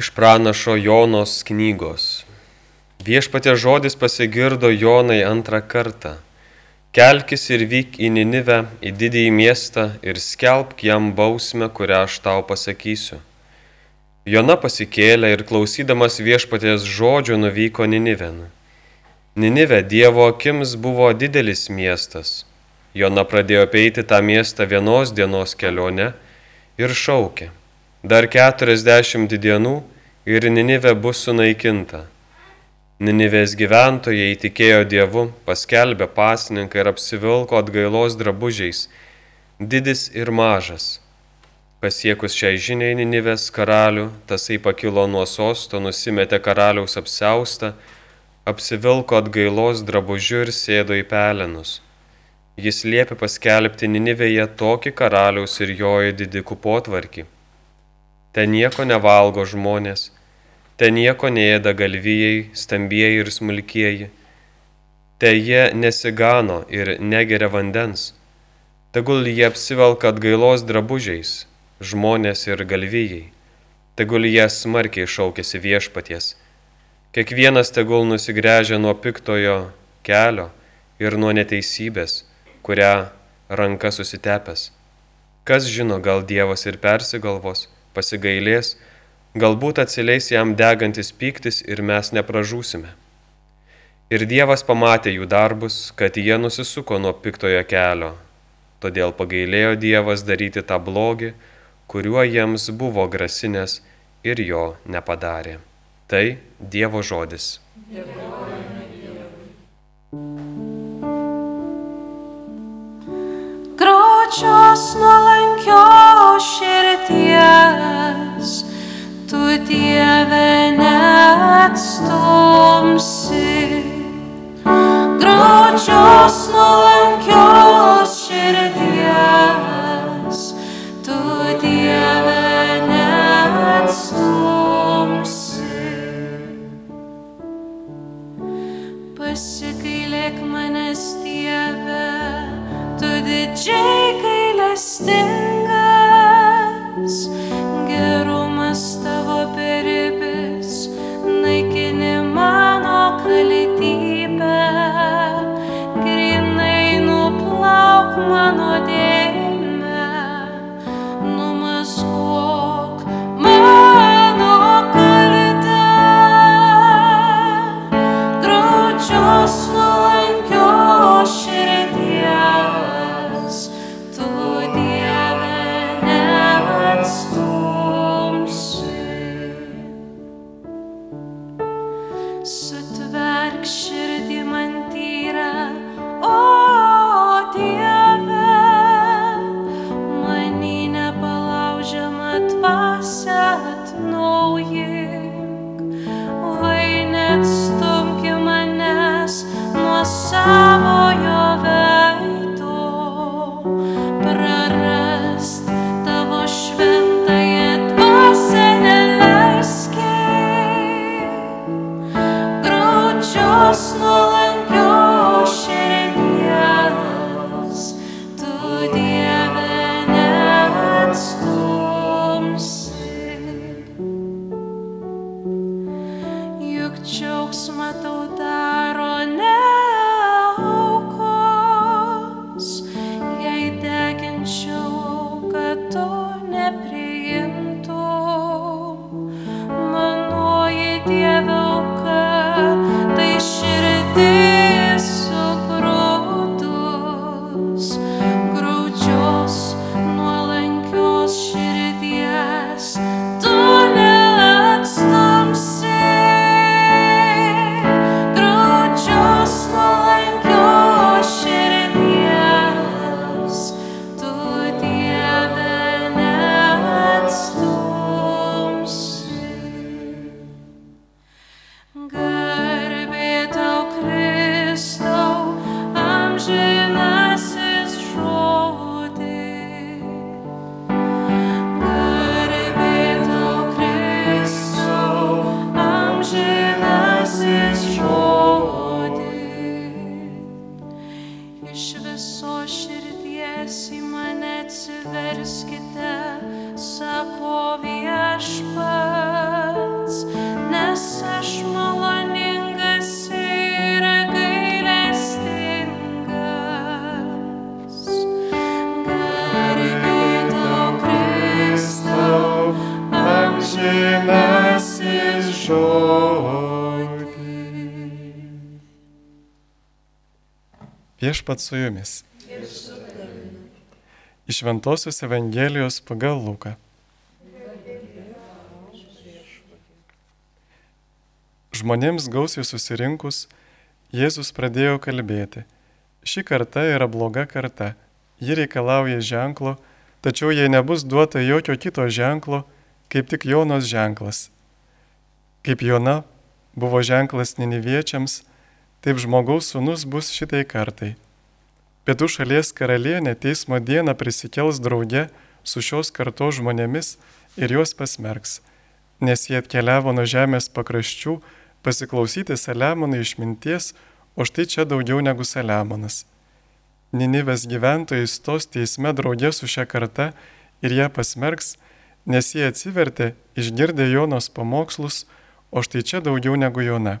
Iš pranašo Jonos knygos. Viešpatė žodis pasigirdo Jonai antrą kartą. Kelkis ir vyk į Ninivę, į didįjį miestą ir skelbk jam bausmę, kurią aš tau pasakysiu. Jona pasikėlė ir klausydamas viešpatės žodžio nuvyko Niniven. Ninive Dievo akims buvo didelis miestas. Jona pradėjo peiti tą miestą vienos dienos kelionę ir šaukė. Dar keturiasdešimt dienų ir Ninive bus sunaikinta. Ninivės gyventojai tikėjo Dievu, paskelbė pasninką ir apsivilko atgailos drabužiais, didis ir mažas. Pasiekus šiai žiniai Ninivės karalių, tasai pakilo nuo sosto, nusimetė karaliaus apseustą, apsivilko atgailos drabužiu ir sėdo į pelenus. Jis liepė paskelbti Ninivėje tokį karaliaus ir jojo didikų potvarkį. Ten nieko nevalgo žmonės, ten nieko neėda galvijai, stambieji ir smulkieji. Te jie nesigano ir negeria vandens. Tegul jie apsivelka atgailos drabužiais, žmonės ir galvijai. Tegul jie smarkiai šaukėsi viešpaties. Kiekvienas tegul nusigręžia nuo piktojo kelio ir nuo neteisybės kurią ranka susitepęs. Kas žino, gal Dievas ir persigalvos, pasigailės, galbūt atsileis jam degantis pyktis ir mes nepražūsime. Ir Dievas pamatė jų darbus, kad jie nusisuko nuo piktojo kelio. Todėl pagailėjo Dievas daryti tą blogį, kuriuo jiems buvo grasinės ir jo nepadarė. Tai Dievo žodis. Dėkojame. Pačios nuolankios širties, tu Dieve Süt verk Viešpat su jumis. Iš Ventosios Evangelijos pagal Luką. Žmonėms gausiai susirinkus, Jėzus pradėjo kalbėti. Ši karta yra bloga karta. Ji reikalauja ženklo, tačiau jai nebus duota jokio kito ženklo, kaip tik Jonos ženklas. Kaip Jona buvo ženklas Niniviečiams, taip žmogaus sunus bus šitai kartai. Pietų šalies karalienė teismo dieną prisikels drauge su šios kartos žmonėmis ir juos pasmerks, nes jie atkeliavo nuo žemės pakraščių pasiklausyti Saliamono išminties, o štai čia daugiau negu Saliamonas. Ninivės gyventojai stos teisme draugė su šia karta ir ją pasmerks, nes jie atsivertė, išgirdė Jonos pamokslus, o štai čia daugiau negu Jona.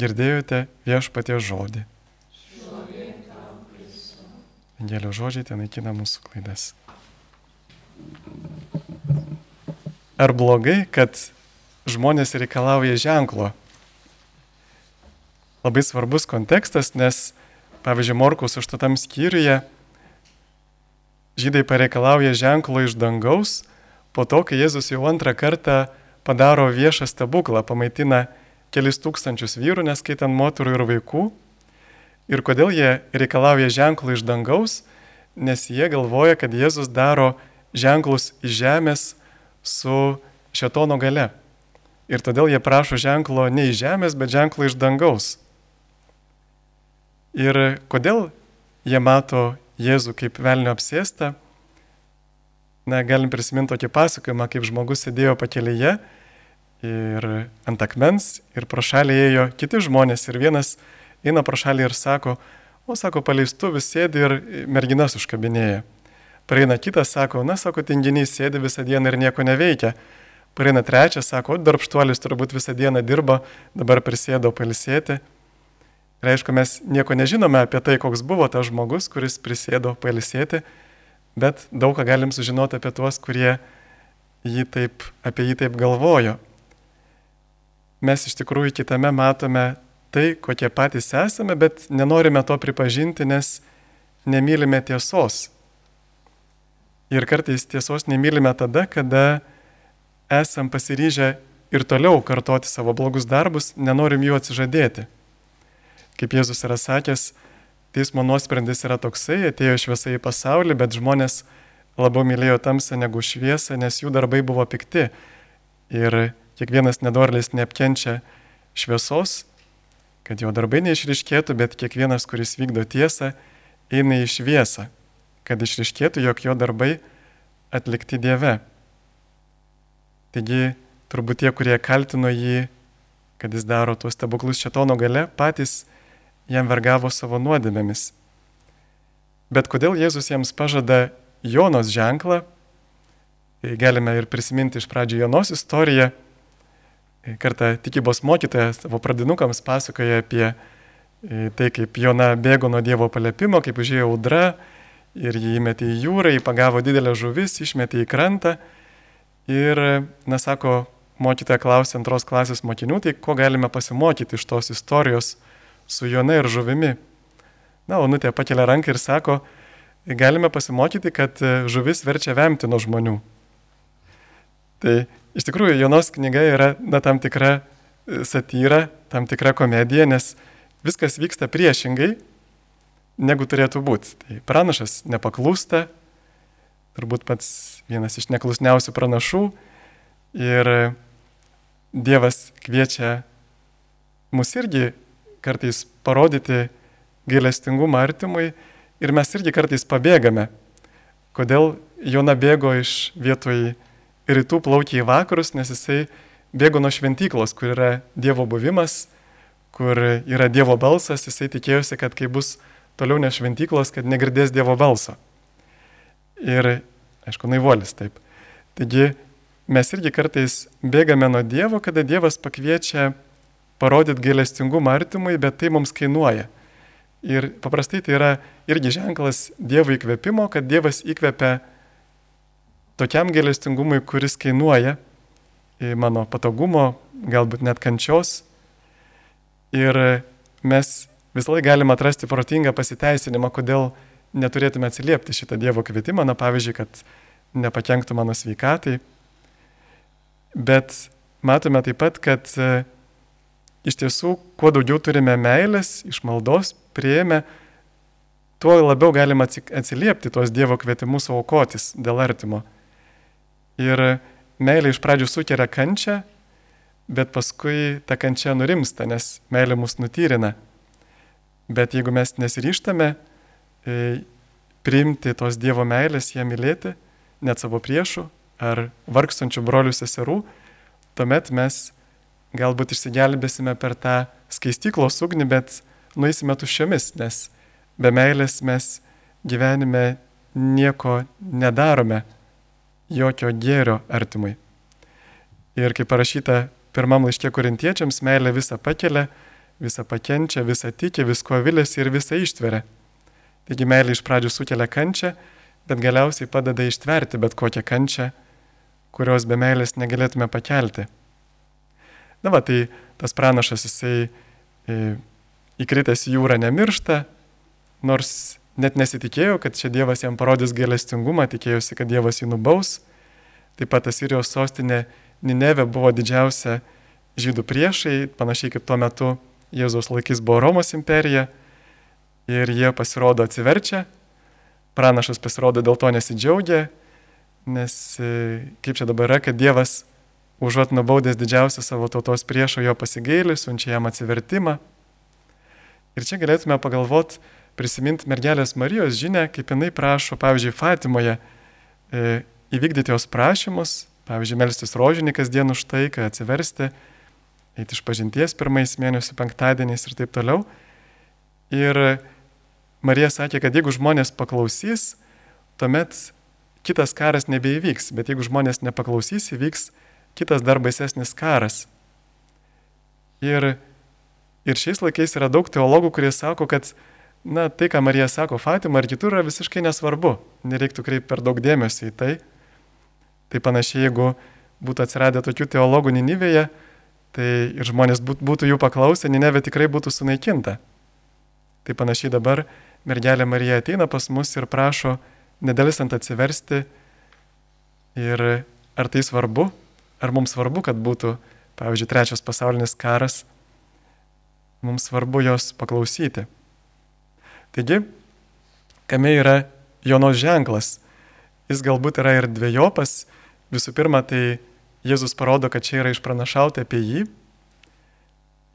Girdėjote viešpatie žodį. Angelio žodžiai ten naikina mūsų klaidas. Ar blogai, kad žmonės reikalauja ženklo? Labai svarbus kontekstas, nes, pavyzdžiui, Morkaus aštuotam skyriuje žydai pareikalauja ženklo iš dangaus, po to, kai Jėzus jau antrą kartą padaro viešą stebuklą, pamaitina kelis tūkstančius vyrų, neskaitant moterų ir vaikų. Ir kodėl jie reikalauja ženklų iš dangaus? Nes jie galvoja, kad Jėzus daro ženklus iš žemės su šetono gale. Ir todėl jie prašo ženklo ne iš žemės, bet ženklo iš dangaus. Ir kodėl jie mato Jėzų kaip velnio apsėstą? Na, galim prisiminti tokį pasakojimą, kaip žmogus sėdėjo pakelyje ir ant akmens ir pro šalį ėjo kiti žmonės ir vienas eina pro šalį ir sako, o sako, paleistuvis sėdi ir merginas užkabinėja. Praeina kitas, sako, na, sako, tinginys sėdi visą dieną ir nieko neveikia. Praeina trečias, sako, darbštuolis turbūt visą dieną dirba, dabar prisėdo palisėti. Aišku, mes nieko nežinome apie tai, koks buvo tas žmogus, kuris prisėdo palisėti, bet daug ką galim sužinoti apie tuos, kurie jį taip, apie jį taip galvojo. Mes iš tikrųjų kitame matome tai, kokie patys esame, bet nenorime to pripažinti, nes nemylime tiesos. Ir kartais tiesos nemylime tada, kada esam pasiryžę ir toliau kartoti savo blogus darbus, nenorim jų atsižadėti. Kaip Jėzus yra sakęs, teismo nuosprendis yra toksai, atėjo šviesa į pasaulį, bet žmonės labiau mylėjo tamsą negu šviesą, nes jų darbai buvo pikti. Ir kiekvienas nedorlis neapkenčia šviesos, kad jo darbai neišriškėtų, bet kiekvienas, kuris vykdo tiesą, eina į šviesą, kad išriškėtų, jog jo darbai atlikti Dieve. Taigi, turbūt tie, kurie kaltino jį, kad jis daro tuos stebuklus šetono gale, patys jam vergavo savo nuodėmėmis. Bet kodėl Jėzus jiems pažada Jonos ženklą, tai galime ir prisiminti iš pradžio Jonos istoriją, Kartą tikybos mokytojas savo pradinukams pasakoja apie e, tai, kaip Jona bėgo nuo Dievo palėpimo, kaip užėjo audra ir jį įmetė į jūrą, jį pagavo didelę žuvis, išmetė į krantą. Ir, na, sako, mokytoja klausė antros klasės mokinių, tai ko galime pasimokyti iš tos istorijos su Jona ir žuvimi. Na, Onutė pakelia ranką ir sako, galime pasimokyti, kad žuvis verčia vemti nuo žmonių. Tai Iš tikrųjų, Jonos knyga yra na, tam tikra e, satyra, tam tikra komedija, nes viskas vyksta priešingai, negu turėtų būti. Tai pranašas nepaklūsta, turbūt pats vienas iš neklusniausių pranašų ir Dievas kviečia mus irgi kartais parodyti gailestingumą artimui ir mes irgi kartais pabėgame. Kodėl Jona bėgo iš vietoj rytų plaukia į vakarus, nes jisai bėgo nuo šventyklos, kur yra Dievo buvimas, kur yra Dievo balsas, jisai tikėjosi, kad kai bus toliau ne šventyklos, kad negirdės Dievo balso. Ir, aišku, naivolis taip. Taigi mes irgi kartais bėgame nuo Dievo, kada Dievas pakviečia parodyti gailestingumą artimui, bet tai mums kainuoja. Ir paprastai tai yra irgi ženklas Dievo įkvėpimo, kad Dievas įkvepia tokiam gailestingumui, kuris kainuoja į mano patogumo, galbūt net kančios. Ir mes visą laiką galime atrasti protingą pasiteisinimą, kodėl neturėtume atsiliepti šitą Dievo kvietimą, na pavyzdžiui, kad nepakenktų mano sveikatai. Bet matome taip pat, kad e, iš tiesų, kuo daugiau turime meilės iš maldos prieėmę, tuo labiau galima atsiliepti tuos Dievo kvietimus aukotis dėl artimo. Ir meilė iš pradžių sukeria kančią, bet paskui ta kančia nurimsta, nes meilė mus nutyrina. Bet jeigu mes nesiryštame e, priimti tos Dievo meilės, ją mylėti, net savo priešų ar vargstančių brolių seserų, tuomet mes galbūt išsigelbėsime per tą skaistyklos ugnį, bet nueisime tuščiomis, nes be meilės mes gyvenime nieko nedarome, jokio gėrio artimui. Ir kaip parašyta pirmam laiškė korintiečiams, meilė visą pakelia, visą pakenčia, visą tiki, visko vilėsi ir visą ištveria. Taigi meilė iš pradžių sukelia kančią, bet galiausiai padeda ištverti bet kokią kančią, kurios be meilės negalėtume pakelti. Na va, tai tas pranašas jisai e, įkritęs į jūrą nemiršta, nors net nesitikėjo, kad čia Dievas jam parodys gailestingumą, tikėjosi, kad Dievas jį nubaus. Taip pat Asirijos sostinė Nineve buvo didžiausia žydų priešai, panašiai kaip tuo metu Jėzaus laikys buvo Romos imperija. Ir jie pasirodo atsiverčia, pranašas pasirodo dėl to nesidžiaugia, nes e, kaip čia dabar yra, kad Dievas užuot nubaudęs didžiausią savo tautos priešo jo pasigailį, siunčia jam atsivertimą. Ir čia galėtume pagalvoti, prisiminti mergelės Marijos žinę, kaip jinai prašo, pavyzdžiui, Fatimoje e, įvykdyti jos prašymus, pavyzdžiui, melstis rožinį kasdien už tai, kad atsiversti, eiti iš pažinties pirmais mėnesių penktadieniais ir taip toliau. Ir Marija sakė, kad jeigu žmonės paklausys, tuomet kitas karas nebeįvyks, bet jeigu žmonės nepaklausys, įvyks kitas dar baisesnis karas. Ir, ir šiais laikais yra daug teologų, kurie sako, kad na, tai, ką Marija sako Fatima ar kitur, yra visiškai nesvarbu. Nereiktų kreipti per daug dėmesio į tai. Tai panašiai, jeigu būtų atsiradę tokių teologų Ninivėje, tai ir žmonės būtų jų paklausę, Ninevė tikrai būtų sunaikinta. Tai panašiai dabar mergelė Marija ateina pas mus ir prašo nedėlisant atsiversti. Ir ar tai svarbu? Ar mums svarbu, kad būtų, pavyzdžiui, trečias pasaulinis karas? Mums svarbu jos paklausyti. Taigi, kame yra Jonos ženklas? Jis galbūt yra ir dviejopas. Visų pirma, tai Jėzus parodo, kad čia yra išpranašauta apie jį.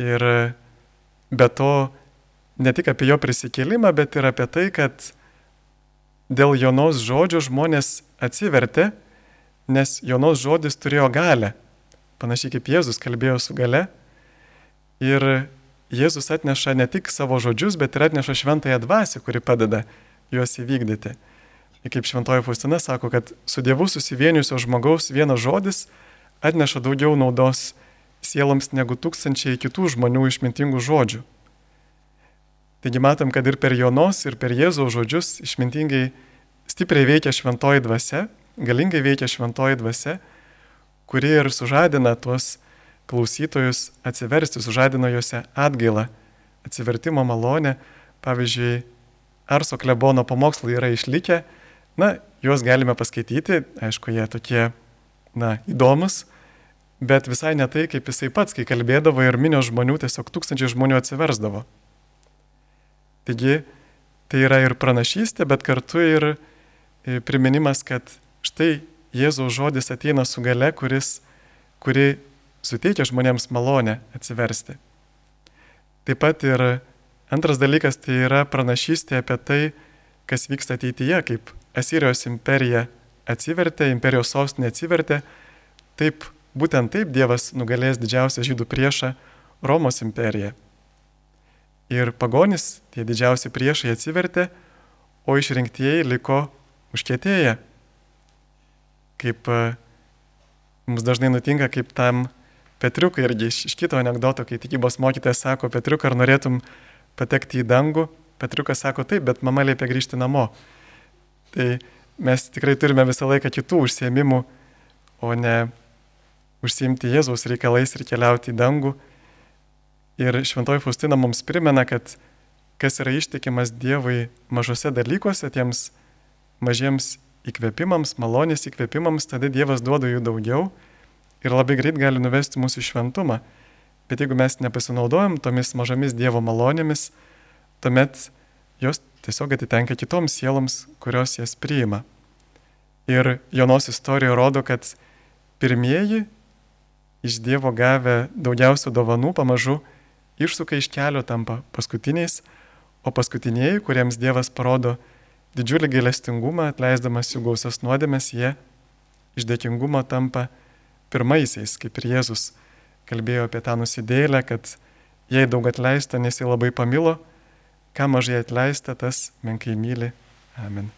Ir be to, ne tik apie jo prisikėlimą, bet ir apie tai, kad dėl Jonos žodžio žmonės atsivertė, nes Jonos žodis turėjo galę. Panašiai kaip Jėzus kalbėjo su gale. Ir Jėzus atneša ne tik savo žodžius, bet ir atneša šventąją dvasę, kuri padeda juos įvykdyti. Ir kaip šventoji Faustina sako, kad su Dievu susivienijusio žmogaus vienas žodis atneša daugiau naudos sieloms negu tūkstančiai kitų žmonių išmintingų žodžių. Taigi matom, kad ir per Jonos, ir per Jėzaus žodžius išmintingai stipriai veikia šventoji dvasia, galingai veikia šventoji dvasia, kuri ir sužadina tuos klausytojus atsiversti, sužadina juose atgailą, atsivertimo malonę. Pavyzdžiui, Arso klebono pamokslai yra išlikę, na, juos galime paskaityti, aišku, jie tokie, na, įdomus, bet visai ne tai, kaip jisai pats, kai kalbėdavo ir minio žmonių, tiesiog tūkstančiai žmonių atsiversdavo. Taigi tai yra ir pranašystė, bet kartu ir e, priminimas, kad štai Jėzaus žodis ateina su gale, kuris, kuri suteikia žmonėms malonę atsiversti. Taip pat ir antras dalykas tai yra pranašystė apie tai, kas vyksta ateityje, kaip Asirijos imperija atsivertė, imperijos sostinė atsivertė, taip būtent taip Dievas nugalės didžiausią žydų priešą Romos imperiją. Ir pagonis, tie didžiausi priešai atsivertė, o išrinktieji liko užkėtėję. Kaip e, mums dažnai nutinka, kaip tam Petriukai irgi iš, iš kito anegdoto, kai tikybos mokytojas sako, Petriuk, ar norėtum patekti į dangų? Petriukas sako taip, bet mama liepia grįžti namo. Tai mes tikrai turime visą laiką kitų užsiemimų, o ne užsiimti Jėzaus reikalais ir keliauti į dangų. Ir Šventoji Faustina mums primena, kad kas yra ištikimas Dievui mažose dalykuose, tiems mažiems įkvėpimams, malonės įkvėpimams, tada Dievas duoda jų daugiau ir labai greit gali nuvesti mūsų šventumą. Bet jeigu mes nepasinaudojam tomis mažomis Dievo malonėmis, tuomet jos tiesiog atitenka kitoms sieloms, kurios jas priima. Ir Jonos istorija rodo, kad pirmieji iš Dievo gavę daugiausia dovanų pamažu išsuka iš kelio tampa paskutiniais, o paskutiniai, kuriems Dievas parodo didžiulį gailestingumą, atleisdamas jų gausias nuodėmės, jie iš dėkingumo tampa pirmaisiais, kaip ir Jėzus kalbėjo apie tą nusidėlę, kad jai daug atleista, nes jie labai pamilo, ką mažai atleista, tas menkai myli. Amen.